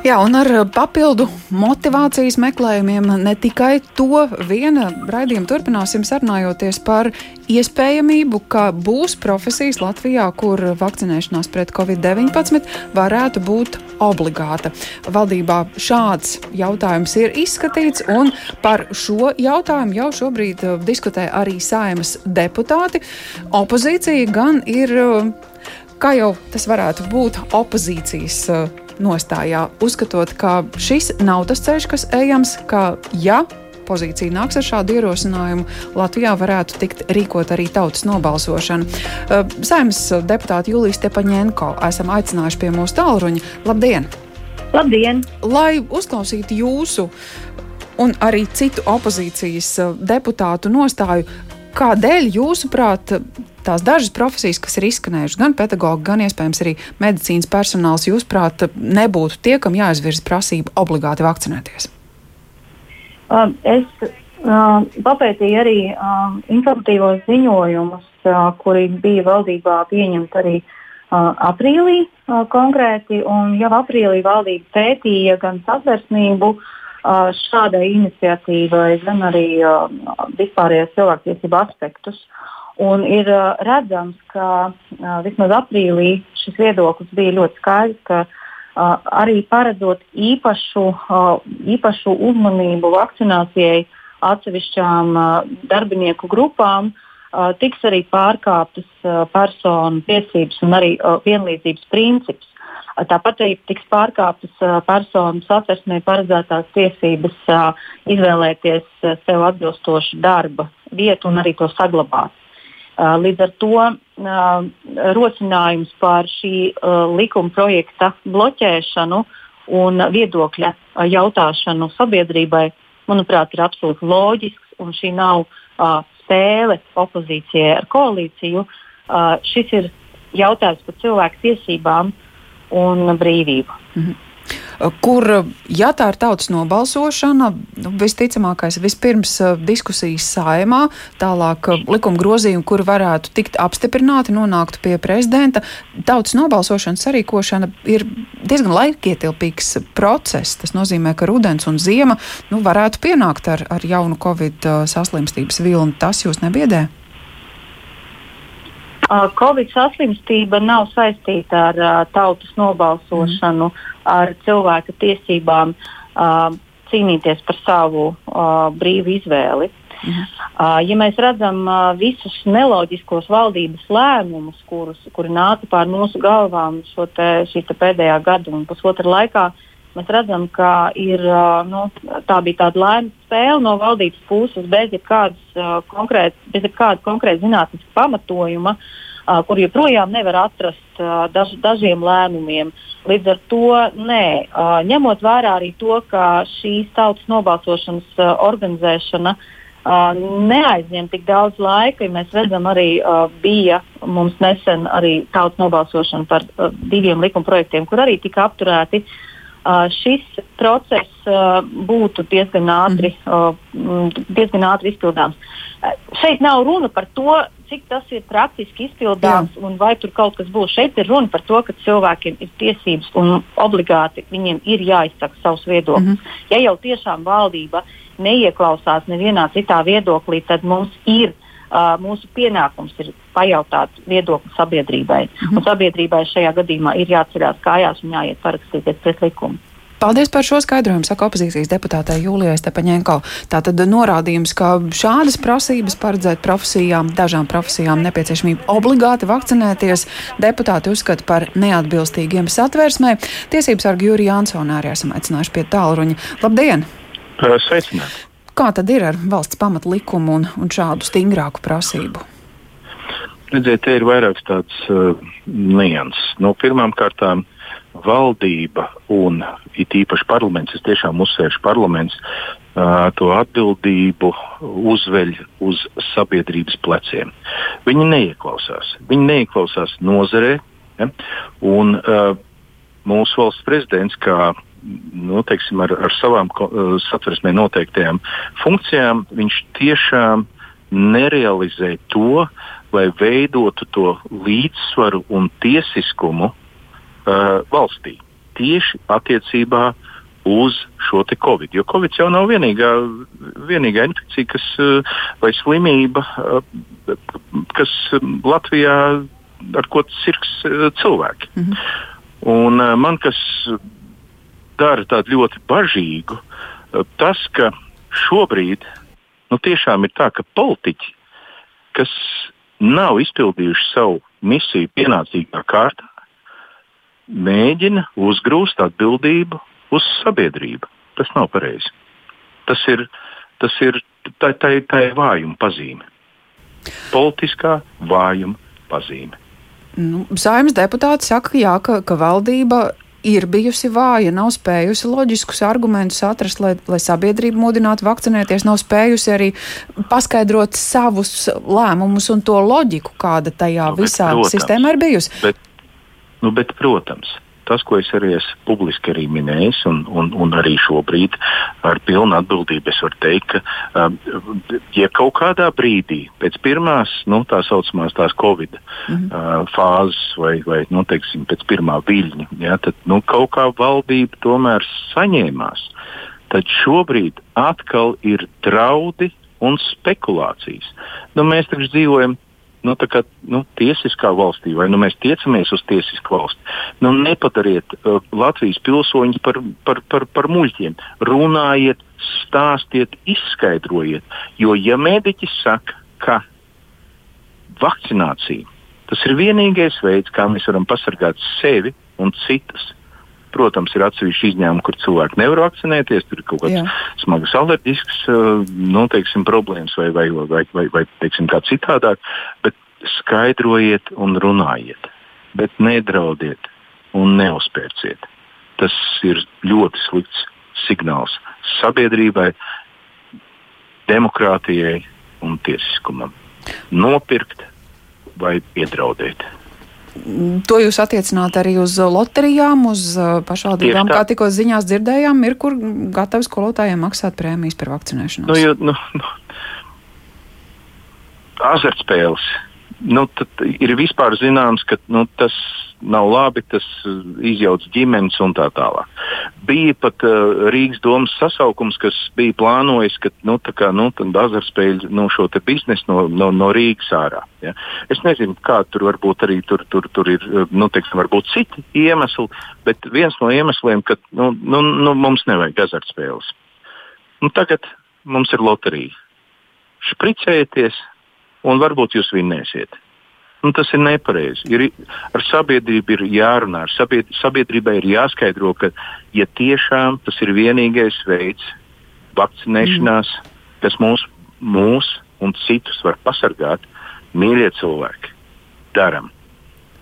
Jā, un ar papildu motivācijas meklējumiem ne tikai to viena raidījuma turpināsim sarunājoties par iespējamību, ka būs profesijas Latvijā, kur vakcinēšanās pret covid-19 varētu būt obligāta. Valdībā šāds jautājums ir izskatīts, un par šo jautājumu jau šobrīd uh, diskutē arī saimas deputāti. Opozīcija gan ir, uh, kā jau tas varētu būt, opozīcijas uh, nostājā, uzskatot, ka šis nav tas ceļš, kas ejams, ka ja pozīcija nāks ar šādu ierosinājumu, Latvijā varētu tikt rīkot arī tautas nobalsošana. Saimnes deputāte Julijas Tepaņenko esam aicinājuši pie mūsu tālruņa. Labdien! Labdien! Lai uzklausītu jūsu un arī citu opozīcijas deputātu nostāju, kādēļ jūsuprāt tās dažas profesijas, kas ir izskanējušas, gan pedagogi, gan iespējams arī medicīnas personāls, jūsuprāt, nebūtu tie, kam jāizvirza prasība obligāti vakcinēties? Uh, es uh, papētīju arī uh, informatīvos ziņojumus, uh, kuri bija valdībā pieņemti arī uh, aprīlī uh, konkrēti. Jau aprīlī valdība pētīja gan satversmību uh, šādai iniciatīvai, gan arī uh, vispārējās cilvēktiesību aspektus. Uh, Un ir uh, redzams, ka uh, vismaz aprīlī šis viedoklis bija ļoti skaidrs, ka uh, arī paredzot īpašu, uh, īpašu uzmanību vakcinācijai atsevišķām uh, darbinieku grupām, uh, tiks arī pārkāptas uh, personu tiesības un arī uh, vienlīdzības princips. Uh, tāpat arī tiks pārkāptas uh, personu satversmē paredzētās tiesības uh, izvēlēties sev atbilstošu darba vietu un arī to saglabāt. Līdz ar to rosinājums par šī likuma projekta bloķēšanu un viedokļa jautāšanu sabiedrībai, manuprāt, ir absolūti loģisks. Šī nav spēle opozīcijai ar koalīciju. Šis ir jautājums par cilvēku tiesībām un brīvību. -hmm kur, ja tā ir tautas nobalsošana, nu, visticamākais vispirms eh, diskusijas saimā, tālāk eh, likuma grozījumi, kur varētu tikt apstiprināti, nonāktu pie prezidenta. Tautas nobalsošanas sarīkošana ir diezgan laikietilpīgs process. Tas nozīmē, ka rudens un ziema nu, varētu pienākt ar, ar jaunu covid eh, saslimstības vilni. Tas jūs nebiedē? Covid saslimstība nav saistīta ar uh, tautas nobalsošanu, mm. ar cilvēka tiesībām uh, cīnīties par savu uh, brīvu izvēli. Mm. Uh, ja mēs redzam uh, visus neloģiskos valdības lēmumus, kurus, kuri nāca pār mūsu galvām šo te, te pēdējā gada un pusotra laikā, mēs redzam, ka ir, uh, nu, tā bija tāda laimes spēle no valdības puses bez jebkādas uh, konkrēta zinātniska pamatojuma. Uh, kur joprojām nevar atrast daž, dažiem lēmumiem. Līdz ar to, nē, ņemot vērā arī to, ka šīs tautas nobalsošanas organizēšana neaizņem tik daudz laika, ja mēs redzam, arī bija mums nesen arī tautas nobalsošana par diviem likumprojektiem, kur arī tika apturēti. Uh, šis process uh, būtu diezgan ātri, uh, diezgan ātri izpildāms. Uh, šeit nav runa par to, cik tas ir praktiski izpildāms Jā. un vai tur kaut kas būs. Šeit ir runa par to, ka cilvēkiem ir tiesības un obligāti viņiem ir jāizsaka savs viedoklis. Mm -hmm. Ja jau tiešām valdība neieklausās nevienā citā viedoklī, tad mums ir. Uh, mūsu pienākums ir pajautāt viedokli sabiedrībai. Mm -hmm. Un sabiedrībai šajā gadījumā ir jāatcerās kājās un jāiet parakstīties pret likumu. Paldies par šo skaidrojumu, saka opozīcijas deputātē Jūlijai Stepaņenko. Tātad norādījums, ka šādas prasības paredzēt profesijām, dažām profesijām nepieciešamību obligāti vakcinēties, deputāti uzskata par neatbilstīgiem satversmē. Tiesības sargi Jurija Ansona arī esam aicinājuši pie tālruņa. Labdien! Sveicināti! Kā tad ir ar valsts pamatlikumu un, un šādu stingrāku prasību? Redziet, te ir vairākas tādas uh, nianses. No kārtām uh, valdība un it īpaši parlaments, es tiešām uzsvēršu parlaments, uh, to atbildību uzveļ uz sabiedrības pleciem. Viņi neieklausās. Viņi neieklausās nozarē. Ja? Un, uh, mūsu valsts prezidents, kā nu, teiksim, ar, ar savām uh, satversmē noteiktajām funkcijām, viņš tiešām nerealizē to, lai veidotu to līdzsvaru un tiesiskumu uh, valstī tieši attiecībā uz šo covid. Jo covid jau nav vienīgā, vienīgā infekcija, kas, uh, vai slimība, kas Latvijā ar ko uh, cilvēki. Mm -hmm. Un man kas dara tādu ļoti bažīgu, uh, tas, ka šobrīd nu, tiešām ir tā, ka politiķi, kas nav izpildījuši savu misiju pienācīgā kārtā, mēģina uzgrūst atbildību uz sabiedrību. Tas nav pareizi. Tas ir, tas ir tā, tā, tā ir vājuma pazīme. Politiskā vājuma pazīme. Nu, Saimnes deputāti saka, jā, ka, ka valdība ir bijusi vāja, nav spējusi loģiskus argumentus atrast, lai, lai sabiedrību mudinātu vakcinēties, nav spējusi arī paskaidrot savus lēmumus un to loģiku, kāda tajā nu, visā protams, sistēmā ir bijusi. Bet, nu, bet, protams, tas, ko es arī esmu publiski arī minējis, un, un, un arī šobrīd ar pilnu atbildību es varu teikt, ka, um, ja kaut kādā brīdī pēc pirmās, nu, tā saucamās tās Covid mm -hmm. uh, fāzes vai, vai nu, teiksim, pēc pirmā viļņa, ja, tad nu, kaut kā valdība tomēr saņēmās, tad šobrīd atkal ir draudi un spekulācijas. Nu, mēs taču dzīvojam nu, kā, nu, tiesiskā valstī, vai nu, mēs tiecamies uz tiesisku valsti. Nu, nepadariet uh, Latvijas pilsoņus par, par, par, par muļķiem. Runājiet, stāstiet, izskaidrojiet. Jo, ja mediķis saka, ka vakcinācija tas ir vienīgais veids, kā mēs varam pasargāt sevi un citus, Protams, ir atsevišķi izņēmumi, kur cilvēki nevar vakcinēties, tur ir kaut kādas smagas alerģiskas nu, teiksim, problēmas vai, vai, vai, vai, vai teiksim, kā citādāk. Bet skaidrojiet un runājiet, bet nedraudiet un neuzpērciet. Tas ir ļoti slikts signāls sabiedrībai, demokrātijai un tiesiskumam. Nopirkt vai iedraudēt. To jūs attiecināt arī uz loterijām, uz uh, pašvaldībām, kā tikko ziņās dzirdējām, ir kur gatavi skolotājiem maksāt prēmijas par vakcinēšanos? Nu, jo, nu, nu, azartspēles nu, ir vispār zināms, ka nu, tas nav labi, tas uh, izjauc ģimenes un tā tālāk. Bija pat uh, Rīgas domas sasaukums, kas bija plānojis, ka nu, kā, nu, azartspēļu nu, šo biznesu no, no, no Rīgas ārā. Ja. Es nezinu, kā tur varbūt arī tur, tur, tur ir uh, nu, teiksim, citi iemesli, bet viens no iemesliem, ka nu, nu, nu, mums nevajag azartspēles. Nu, tagad mums ir loterija. Špricējieties, un varbūt jūs vinnēsiet. Nu, tas ir nepareizi. Ir, ar sabiedrību ir jārunā, sabied, sabiedrībai ir jāskaidro, ka ja tiešām tas ir vienīgais veids vakcinēšanās, mm. kas mūs, mūs un citus var pasargāt, mīļie cilvēki, daram.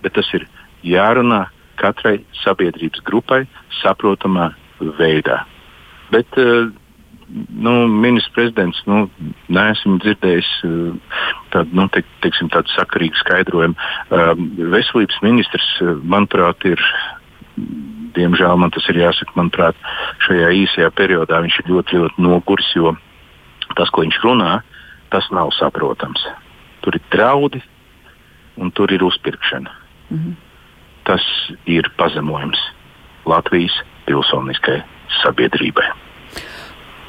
Bet tas ir jārunā katrai sabiedrības grupai saprotamā veidā. Bet uh, nu, ministrs prezidents, nu, neesmu dzirdējis uh, tādu, nu, te, teiksim, tādu sakarīgu skaidrojumu. Uh, veselības ministrs, uh, manuprāt, ir. Diemžēl man tas ir jāsaka, manuprāt, šajā īsajā periodā viņš ir ļoti, ļoti noguris, jo tas, ko viņš runā, tas nav saprotams. Tur ir draudi un tur ir uzpirkšana. Mm -hmm. Tas ir pazemojums Latvijas pilsoniskai sabiedrībai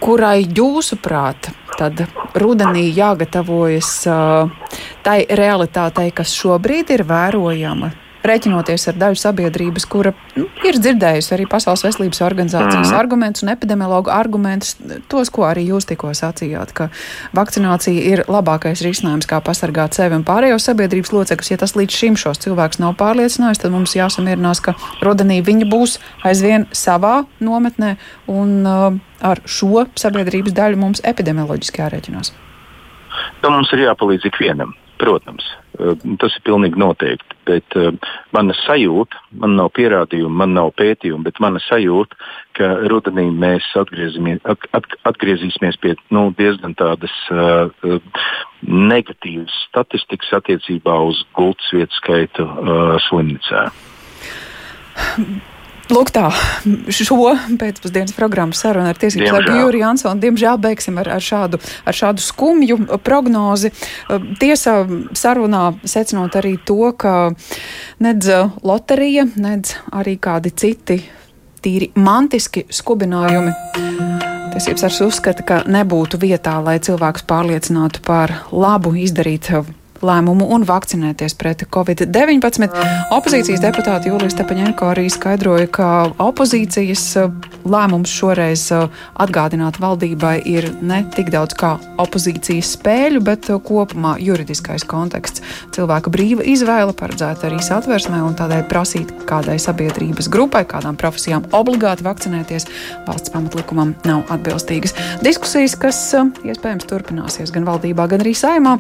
kurai jūsuprāt tad rudenī jāgatavojas uh, tai realitātei, kas šobrīd ir vērojama Rēķinoties ar daļu sabiedrības, kura nu, ir dzirdējusi arī Pasaules veselības organizācijas mm. argumentus un epidemiologu argumentus, tos, ko arī jūs tikko sacījāt, ka vakcinācija ir labākais risinājums, kā pasargāt sevi un pārējos sabiedrības locekļus. Ja tas līdz šim šos cilvēkus nav pārliecinājis, tad mums jāsamierinās, ka rudenī viņi būs aizvien savā nometnē un uh, ar šo sabiedrības daļu mums epidemioloģiski jārēķinās. Nu, mums ir jāpalīdz ikvienam. Protams, eh, tas ir pilnīgi noteikti. Bet uh, mana sajūta, man nav pierādījumu, man nav pētījumu, bet mana sajūta, ka rudenī mēs at, at, atgriezīsimies pie nu, diezgan tādas uh, negatīvas statistikas attiecībā uz gultas vietu skaitu uh, slimnīcā. Lūk, tā šo pēcpusdienas programmas sarunu ar tiesību sargu Jūriju Ansonu. Diemžēl beigsim ar, ar, šādu, ar šādu skumju prognozi. Tiesa sarunā secinot arī to, ka nedz loterija, nedz arī kādi citi tīri mantiski skubinājumi. Tiesības arī uzskata, ka nebūtu vietā, lai cilvēkus pārliecinātu par labu izdarīt lēmumu un vakcinēties pret covid-19. Opozīcijas deputāte Jūlijas Tepaņenko arī skaidroja, ka opozīcijas uh, lēmums šoreiz uh, atgādināt valdībai ir ne tik daudz kā opozīcijas spēļu, bet uh, kopumā juridiskais konteksts. Cilvēka brīva izvēle paredzēta arī satversmē un tādēļ prasīt kādai sabiedrības grupai, kādām profesijām obligāti vakcinēties valsts pamatlikumam nav atbilstīgas. Diskusijas, kas iespējams turpināsies gan valdībā, gan arī saimā,